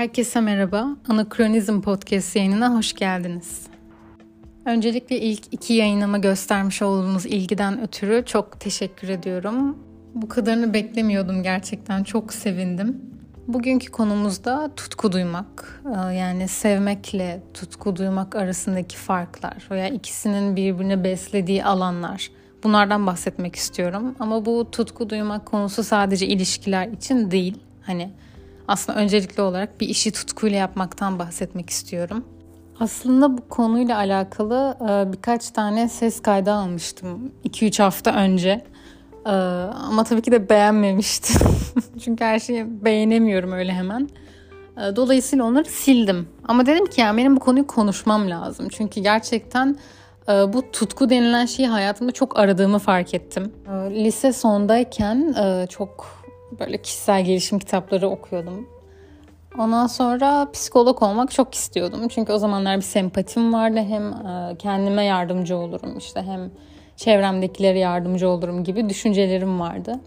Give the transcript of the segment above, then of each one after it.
Herkese merhaba. Anakronizm Podcast yayınına hoş geldiniz. Öncelikle ilk iki yayınıma göstermiş olduğunuz ilgiden ötürü çok teşekkür ediyorum. Bu kadarını beklemiyordum gerçekten. Çok sevindim. Bugünkü konumuzda tutku duymak. Ee, yani sevmekle tutku duymak arasındaki farklar veya ikisinin birbirini beslediği alanlar. Bunlardan bahsetmek istiyorum. Ama bu tutku duymak konusu sadece ilişkiler için değil. Hani aslında öncelikli olarak bir işi tutkuyla yapmaktan bahsetmek istiyorum. Aslında bu konuyla alakalı e, birkaç tane ses kaydı almıştım 2-3 hafta önce. E, ama tabii ki de beğenmemiştim. Çünkü her şeyi beğenemiyorum öyle hemen. E, dolayısıyla onları sildim. Ama dedim ki yani benim bu konuyu konuşmam lazım. Çünkü gerçekten bu tutku denilen şeyi hayatımda çok aradığımı fark ettim. Lise sondayken çok böyle kişisel gelişim kitapları okuyordum. Ondan sonra psikolog olmak çok istiyordum. Çünkü o zamanlar bir sempatim vardı. Hem e, kendime yardımcı olurum işte hem çevremdekilere yardımcı olurum gibi düşüncelerim vardı.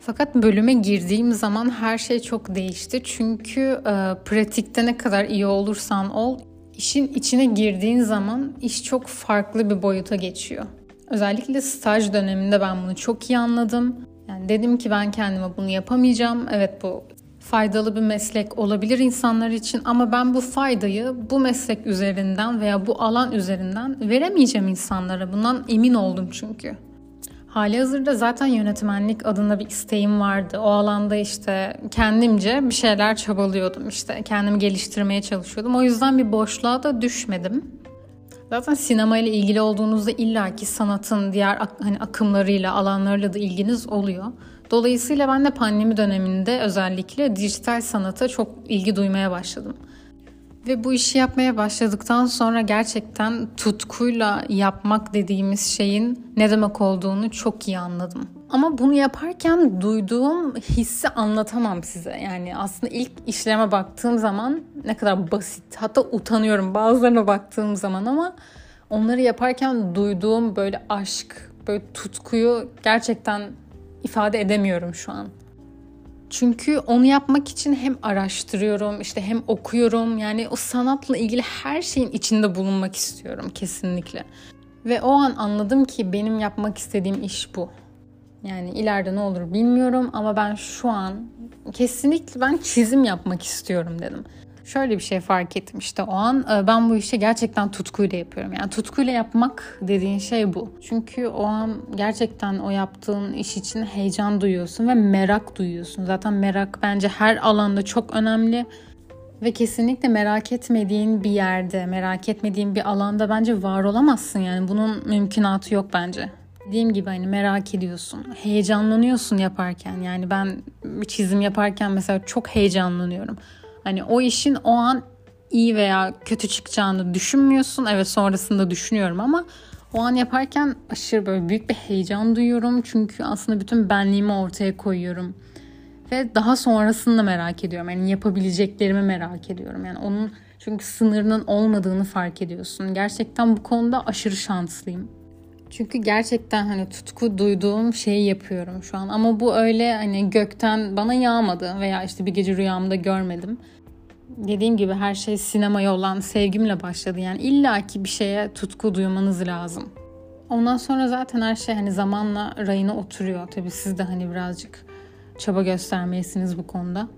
Fakat bölüme girdiğim zaman her şey çok değişti. Çünkü e, pratikte ne kadar iyi olursan ol, işin içine girdiğin zaman iş çok farklı bir boyuta geçiyor. Özellikle staj döneminde ben bunu çok iyi anladım. Dedim ki ben kendime bunu yapamayacağım. Evet bu faydalı bir meslek olabilir insanlar için ama ben bu faydayı bu meslek üzerinden veya bu alan üzerinden veremeyeceğim insanlara. Bundan emin oldum çünkü. Hali hazırda zaten yönetmenlik adında bir isteğim vardı. O alanda işte kendimce bir şeyler çabalıyordum. İşte kendimi geliştirmeye çalışıyordum. O yüzden bir boşluğa da düşmedim. Zaten sinema ile ilgili olduğunuzda illaki sanatın diğer hani akımlarıyla, alanlarıyla da ilginiz oluyor. Dolayısıyla ben de pandemi döneminde özellikle dijital sanata çok ilgi duymaya başladım. Ve bu işi yapmaya başladıktan sonra gerçekten tutkuyla yapmak dediğimiz şeyin ne demek olduğunu çok iyi anladım. Ama bunu yaparken duyduğum hissi anlatamam size. Yani aslında ilk işlerime baktığım zaman ne kadar basit. Hatta utanıyorum bazılarına baktığım zaman ama onları yaparken duyduğum böyle aşk, böyle tutkuyu gerçekten ifade edemiyorum şu an. Çünkü onu yapmak için hem araştırıyorum, işte hem okuyorum. Yani o sanatla ilgili her şeyin içinde bulunmak istiyorum kesinlikle. Ve o an anladım ki benim yapmak istediğim iş bu. Yani ileride ne olur bilmiyorum ama ben şu an kesinlikle ben çizim yapmak istiyorum dedim şöyle bir şey fark ettim işte o an e, ben bu işi gerçekten tutkuyla yapıyorum. Yani tutkuyla yapmak dediğin şey bu. Çünkü o an gerçekten o yaptığın iş için heyecan duyuyorsun ve merak duyuyorsun. Zaten merak bence her alanda çok önemli ve kesinlikle merak etmediğin bir yerde, merak etmediğin bir alanda bence var olamazsın. Yani bunun mümkünatı yok bence. Dediğim gibi hani merak ediyorsun, heyecanlanıyorsun yaparken. Yani ben bir çizim yaparken mesela çok heyecanlanıyorum. Hani o işin o an iyi veya kötü çıkacağını düşünmüyorsun. Evet sonrasında düşünüyorum ama o an yaparken aşırı böyle büyük bir heyecan duyuyorum. Çünkü aslında bütün benliğimi ortaya koyuyorum. Ve daha sonrasını da merak ediyorum. Yani yapabileceklerimi merak ediyorum. Yani onun çünkü sınırının olmadığını fark ediyorsun. Gerçekten bu konuda aşırı şanslıyım. Çünkü gerçekten hani tutku duyduğum şeyi yapıyorum şu an. Ama bu öyle hani gökten bana yağmadı veya işte bir gece rüyamda görmedim. Dediğim gibi her şey sinemaya olan sevgimle başladı. Yani illaki bir şeye tutku duymanız lazım. Ondan sonra zaten her şey hani zamanla rayına oturuyor. Tabii siz de hani birazcık çaba göstermelisiniz bu konuda.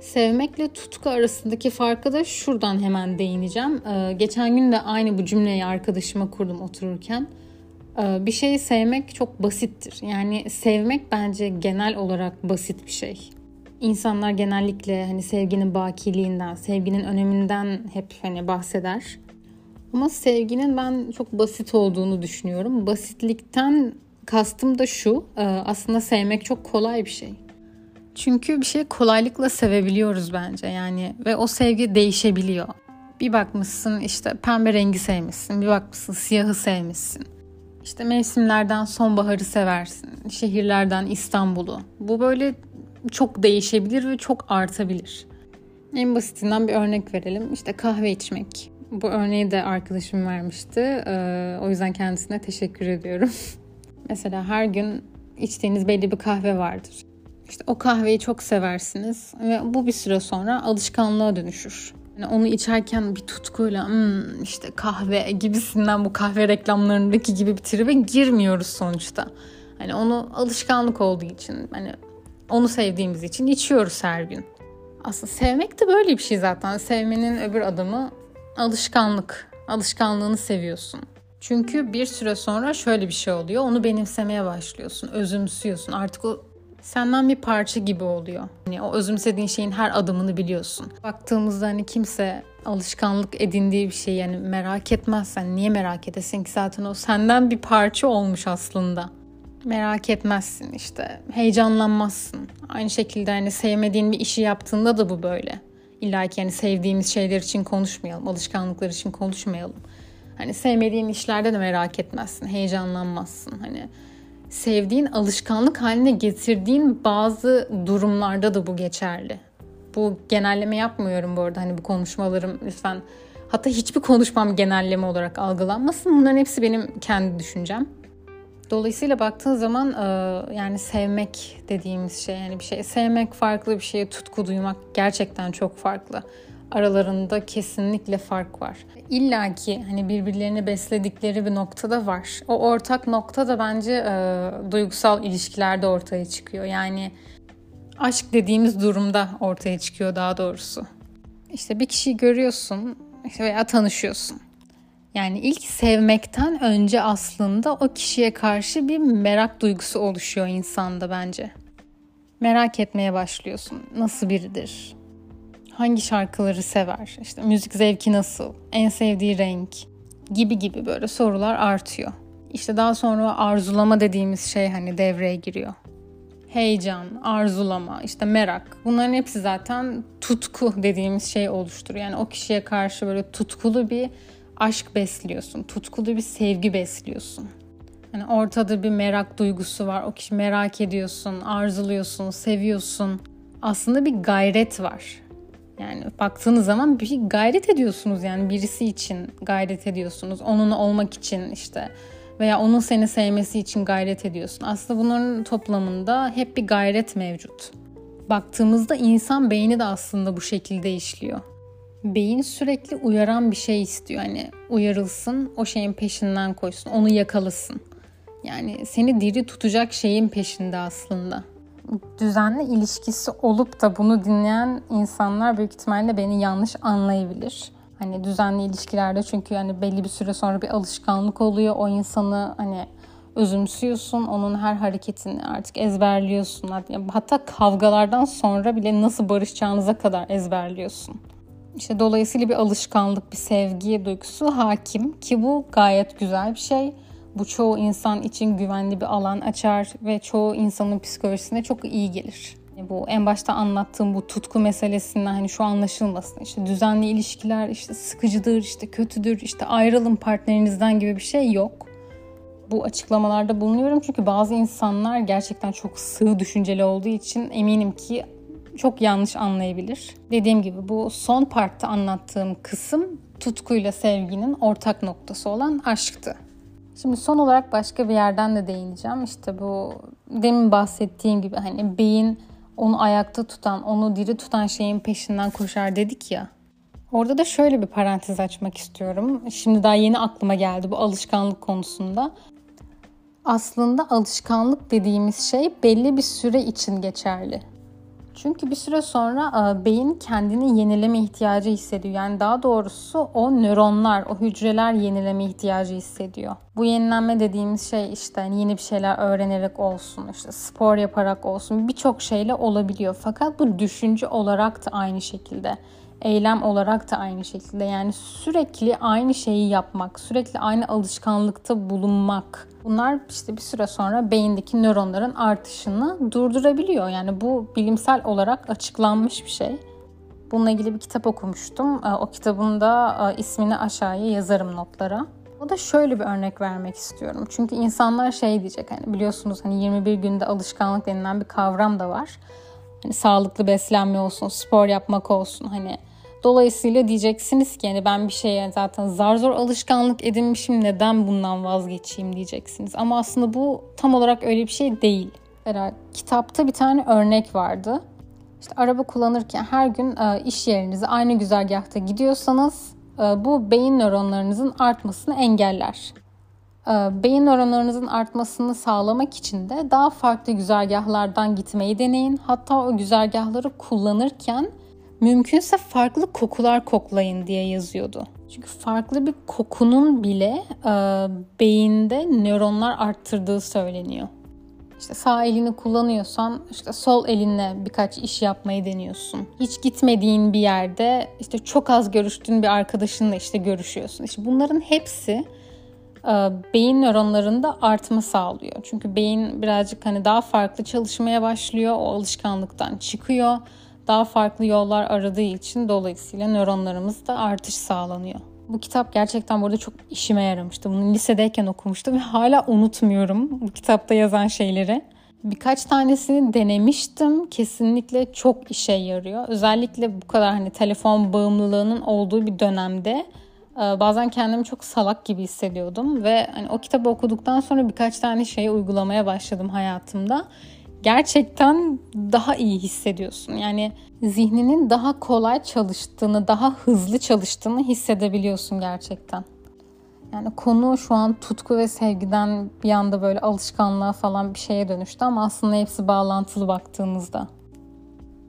Sevmekle tutku arasındaki farkı da şuradan hemen değineceğim. Ee, geçen gün de aynı bu cümleyi arkadaşıma kurdum otururken. Ee, bir şeyi sevmek çok basittir. Yani sevmek bence genel olarak basit bir şey. İnsanlar genellikle hani sevginin bakiliğinden, sevginin öneminden hep hani bahseder. Ama sevginin ben çok basit olduğunu düşünüyorum. Basitlikten kastım da şu. E, aslında sevmek çok kolay bir şey. Çünkü bir şey kolaylıkla sevebiliyoruz bence yani ve o sevgi değişebiliyor. Bir bakmışsın işte pembe rengi sevmişsin, bir bakmışsın siyahı sevmişsin. İşte mevsimlerden sonbaharı seversin, şehirlerden İstanbul'u. Bu böyle çok değişebilir ve çok artabilir. En basitinden bir örnek verelim. İşte kahve içmek. Bu örneği de arkadaşım vermişti. Ee, o yüzden kendisine teşekkür ediyorum. Mesela her gün içtiğiniz belli bir kahve vardır. İşte o kahveyi çok seversiniz ve bu bir süre sonra alışkanlığa dönüşür. Yani onu içerken bir tutkuyla hmm, işte kahve gibisinden bu kahve reklamlarındaki gibi bir tribe girmiyoruz sonuçta. Hani onu alışkanlık olduğu için hani onu sevdiğimiz için içiyoruz her gün. Aslında sevmek de böyle bir şey zaten. Sevmenin öbür adımı alışkanlık. Alışkanlığını seviyorsun. Çünkü bir süre sonra şöyle bir şey oluyor. Onu benimsemeye başlıyorsun, özümsüyorsun. Artık o senden bir parça gibi oluyor. Yani o özümsediğin şeyin her adımını biliyorsun. Baktığımızda hani kimse alışkanlık edindiği bir şey yani merak etmezsen niye merak edesin ki zaten o senden bir parça olmuş aslında. Merak etmezsin işte, heyecanlanmazsın. Aynı şekilde hani sevmediğin bir işi yaptığında da bu böyle. İlla ki yani sevdiğimiz şeyler için konuşmayalım, alışkanlıklar için konuşmayalım. Hani sevmediğin işlerde de merak etmezsin, heyecanlanmazsın. Hani sevdiğin alışkanlık haline getirdiğin bazı durumlarda da bu geçerli. Bu genelleme yapmıyorum bu arada. Hani bu konuşmalarım lütfen hatta hiçbir konuşmam genelleme olarak algılanmasın. Bunların hepsi benim kendi düşüncem. Dolayısıyla baktığın zaman e, yani sevmek dediğimiz şey yani bir şey sevmek farklı bir şeye tutku duymak gerçekten çok farklı. Aralarında kesinlikle fark var. İlla ki hani birbirlerini besledikleri bir noktada var. O ortak nokta da bence e, duygusal ilişkilerde ortaya çıkıyor. Yani aşk dediğimiz durumda ortaya çıkıyor daha doğrusu. İşte bir kişiyi görüyorsun veya tanışıyorsun yani ilk sevmekten önce aslında o kişiye karşı bir merak duygusu oluşuyor insanda bence. Merak etmeye başlıyorsun. Nasıl biridir? Hangi şarkıları sever? İşte müzik zevki nasıl? En sevdiği renk? Gibi gibi böyle sorular artıyor. İşte daha sonra arzulama dediğimiz şey hani devreye giriyor. Heyecan, arzulama, işte merak. Bunların hepsi zaten tutku dediğimiz şey oluşturuyor. Yani o kişiye karşı böyle tutkulu bir aşk besliyorsun, tutkulu bir sevgi besliyorsun. Yani ortada bir merak duygusu var. O kişi merak ediyorsun, arzuluyorsun, seviyorsun. Aslında bir gayret var. Yani baktığınız zaman bir gayret ediyorsunuz yani birisi için gayret ediyorsunuz. Onunla olmak için işte veya onun seni sevmesi için gayret ediyorsun. Aslında bunların toplamında hep bir gayret mevcut. Baktığımızda insan beyni de aslında bu şekilde işliyor beyin sürekli uyaran bir şey istiyor. Hani uyarılsın, o şeyin peşinden koşsun, onu yakalasın. Yani seni diri tutacak şeyin peşinde aslında. Düzenli ilişkisi olup da bunu dinleyen insanlar büyük ihtimalle beni yanlış anlayabilir. Hani düzenli ilişkilerde çünkü yani belli bir süre sonra bir alışkanlık oluyor. O insanı hani özümsüyorsun. Onun her hareketini artık ezberliyorsun. Hatta kavgalardan sonra bile nasıl barışacağınıza kadar ezberliyorsun. İşte dolayısıyla bir alışkanlık, bir sevgi duygusu hakim ki bu gayet güzel bir şey. Bu çoğu insan için güvenli bir alan açar ve çoğu insanın psikolojisine çok iyi gelir. Bu en başta anlattığım bu tutku meselesinden hani şu anlaşılmasın. İşte düzenli ilişkiler işte sıkıcıdır, işte kötüdür, işte ayrılın partnerinizden gibi bir şey yok. Bu açıklamalarda bulunuyorum çünkü bazı insanlar gerçekten çok sığ düşünceli olduğu için eminim ki çok yanlış anlayabilir. Dediğim gibi bu son partta anlattığım kısım tutkuyla sevginin ortak noktası olan aşktı. Şimdi son olarak başka bir yerden de değineceğim. İşte bu demin bahsettiğim gibi hani beyin onu ayakta tutan, onu diri tutan şeyin peşinden koşar dedik ya. Orada da şöyle bir parantez açmak istiyorum. Şimdi daha yeni aklıma geldi bu alışkanlık konusunda. Aslında alışkanlık dediğimiz şey belli bir süre için geçerli. Çünkü bir süre sonra e, beyin kendini yenileme ihtiyacı hissediyor. Yani daha doğrusu o nöronlar, o hücreler yenileme ihtiyacı hissediyor. Bu yenilenme dediğimiz şey işte hani yeni bir şeyler öğrenerek olsun, işte spor yaparak olsun birçok şeyle olabiliyor. Fakat bu düşünce olarak da aynı şekilde eylem olarak da aynı şekilde. Yani sürekli aynı şeyi yapmak, sürekli aynı alışkanlıkta bulunmak. Bunlar işte bir süre sonra beyindeki nöronların artışını durdurabiliyor. Yani bu bilimsel olarak açıklanmış bir şey. Bununla ilgili bir kitap okumuştum. Ee, o kitabın da e, ismini aşağıya yazarım notlara. O da şöyle bir örnek vermek istiyorum. Çünkü insanlar şey diyecek hani biliyorsunuz hani 21 günde alışkanlık denilen bir kavram da var. Hani sağlıklı beslenme olsun, spor yapmak olsun hani Dolayısıyla diyeceksiniz ki yani ben bir şeye zaten zar zor alışkanlık edinmişim neden bundan vazgeçeyim diyeceksiniz. Ama aslında bu tam olarak öyle bir şey değil. Mesela kitapta bir tane örnek vardı. İşte araba kullanırken her gün e, iş yerinize aynı güzergahta gidiyorsanız e, bu beyin nöronlarınızın artmasını engeller. E, beyin nöronlarınızın artmasını sağlamak için de daha farklı güzergahlardan gitmeyi deneyin. Hatta o güzergahları kullanırken mümkünse farklı kokular koklayın diye yazıyordu. Çünkü farklı bir kokunun bile e, beyinde nöronlar arttırdığı söyleniyor. İşte sağ elini kullanıyorsan işte sol elinle birkaç iş yapmayı deniyorsun. Hiç gitmediğin bir yerde işte çok az görüştüğün bir arkadaşınla işte görüşüyorsun. İşte bunların hepsi beyin nöronlarında artma sağlıyor. Çünkü beyin birazcık hani daha farklı çalışmaya başlıyor. O alışkanlıktan çıkıyor. Daha farklı yollar aradığı için dolayısıyla nöronlarımızda artış sağlanıyor. Bu kitap gerçekten burada çok işime yaramıştı. Bunu lisedeyken okumuştum ve hala unutmuyorum bu kitapta yazan şeyleri. Birkaç tanesini denemiştim. Kesinlikle çok işe yarıyor. Özellikle bu kadar hani telefon bağımlılığının olduğu bir dönemde e, bazen kendimi çok salak gibi hissediyordum ve hani o kitabı okuduktan sonra birkaç tane şeyi uygulamaya başladım hayatımda gerçekten daha iyi hissediyorsun. Yani zihninin daha kolay çalıştığını, daha hızlı çalıştığını hissedebiliyorsun gerçekten. Yani konu şu an tutku ve sevgiden bir anda böyle alışkanlığa falan bir şeye dönüştü ama aslında hepsi bağlantılı baktığınızda.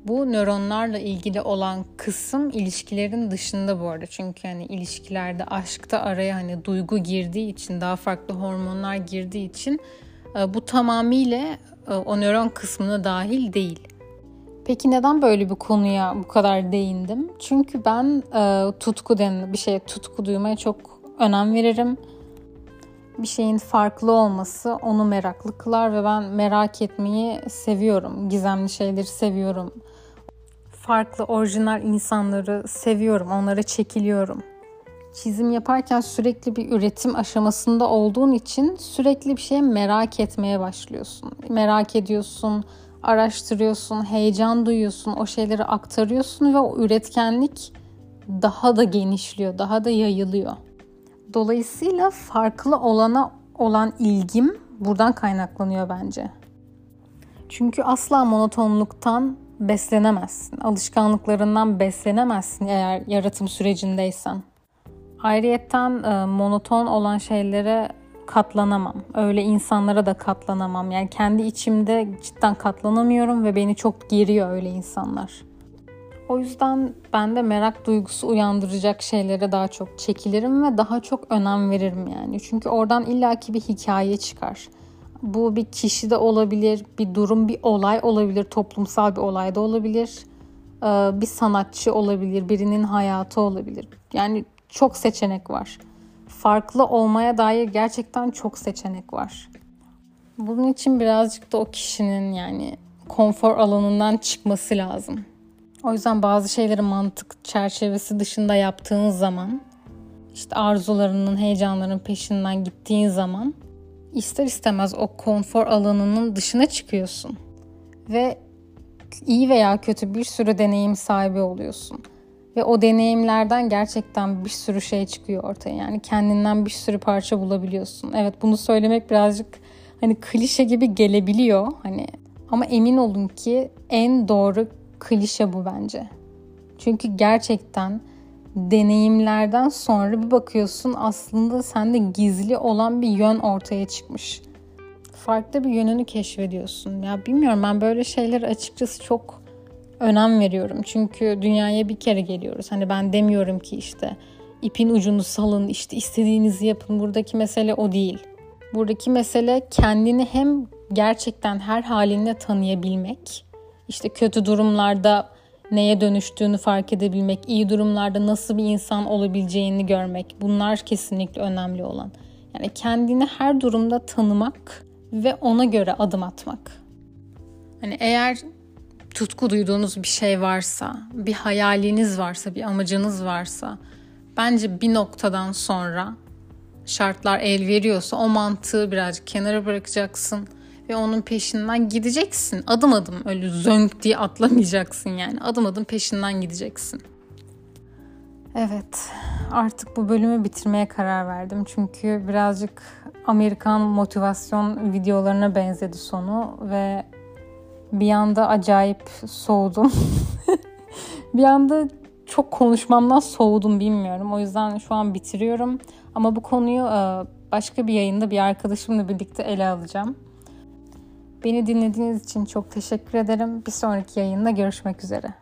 Bu nöronlarla ilgili olan kısım ilişkilerin dışında bu arada. Çünkü hani ilişkilerde aşkta araya hani duygu girdiği için daha farklı hormonlar girdiği için e, bu tamamıyla e, o nöron kısmına dahil değil. Peki neden böyle bir konuya bu kadar değindim? Çünkü ben e, tutku denilen bir şeye tutku duymaya çok önem veririm. Bir şeyin farklı olması onu meraklı kılar ve ben merak etmeyi seviyorum. Gizemli şeyleri seviyorum. Farklı orijinal insanları seviyorum. Onlara çekiliyorum çizim yaparken sürekli bir üretim aşamasında olduğun için sürekli bir şeye merak etmeye başlıyorsun. Merak ediyorsun, araştırıyorsun, heyecan duyuyorsun, o şeyleri aktarıyorsun ve o üretkenlik daha da genişliyor, daha da yayılıyor. Dolayısıyla farklı olana olan ilgim buradan kaynaklanıyor bence. Çünkü asla monotonluktan beslenemezsin. Alışkanlıklarından beslenemezsin eğer yaratım sürecindeysen. Ayrıyetten e, monoton olan şeylere katlanamam. Öyle insanlara da katlanamam. Yani kendi içimde cidden katlanamıyorum ve beni çok geriyor öyle insanlar. O yüzden ben de merak duygusu uyandıracak şeylere daha çok çekilirim ve daha çok önem veririm yani. Çünkü oradan illaki bir hikaye çıkar. Bu bir kişi de olabilir, bir durum, bir olay olabilir, toplumsal bir olay da olabilir. E, bir sanatçı olabilir, birinin hayatı olabilir. Yani çok seçenek var. Farklı olmaya dair gerçekten çok seçenek var. Bunun için birazcık da o kişinin yani konfor alanından çıkması lazım. O yüzden bazı şeyleri mantık çerçevesi dışında yaptığın zaman işte arzularının, heyecanların peşinden gittiğin zaman ister istemez o konfor alanının dışına çıkıyorsun. Ve iyi veya kötü bir sürü deneyim sahibi oluyorsun. Ve o deneyimlerden gerçekten bir sürü şey çıkıyor ortaya. Yani kendinden bir sürü parça bulabiliyorsun. Evet bunu söylemek birazcık hani klişe gibi gelebiliyor. Hani ama emin olun ki en doğru klişe bu bence. Çünkü gerçekten deneyimlerden sonra bir bakıyorsun aslında sende gizli olan bir yön ortaya çıkmış. Farklı bir yönünü keşfediyorsun. Ya bilmiyorum ben böyle şeyler açıkçası çok önem veriyorum. Çünkü dünyaya bir kere geliyoruz. Hani ben demiyorum ki işte ipin ucunu salın, işte istediğinizi yapın. Buradaki mesele o değil. Buradaki mesele kendini hem gerçekten her haline tanıyabilmek, işte kötü durumlarda neye dönüştüğünü fark edebilmek, iyi durumlarda nasıl bir insan olabileceğini görmek. Bunlar kesinlikle önemli olan. Yani kendini her durumda tanımak ve ona göre adım atmak. Hani eğer tutku duyduğunuz bir şey varsa, bir hayaliniz varsa, bir amacınız varsa bence bir noktadan sonra şartlar el veriyorsa o mantığı birazcık kenara bırakacaksın ve onun peşinden gideceksin. Adım adım öyle zönk diye atlamayacaksın yani. Adım adım peşinden gideceksin. Evet, artık bu bölümü bitirmeye karar verdim. Çünkü birazcık Amerikan motivasyon videolarına benzedi sonu ve bir anda acayip soğudum. bir anda çok konuşmamdan soğudum bilmiyorum. O yüzden şu an bitiriyorum. Ama bu konuyu e, başka bir yayında bir arkadaşımla birlikte ele alacağım. Beni dinlediğiniz için çok teşekkür ederim. Bir sonraki yayında görüşmek üzere.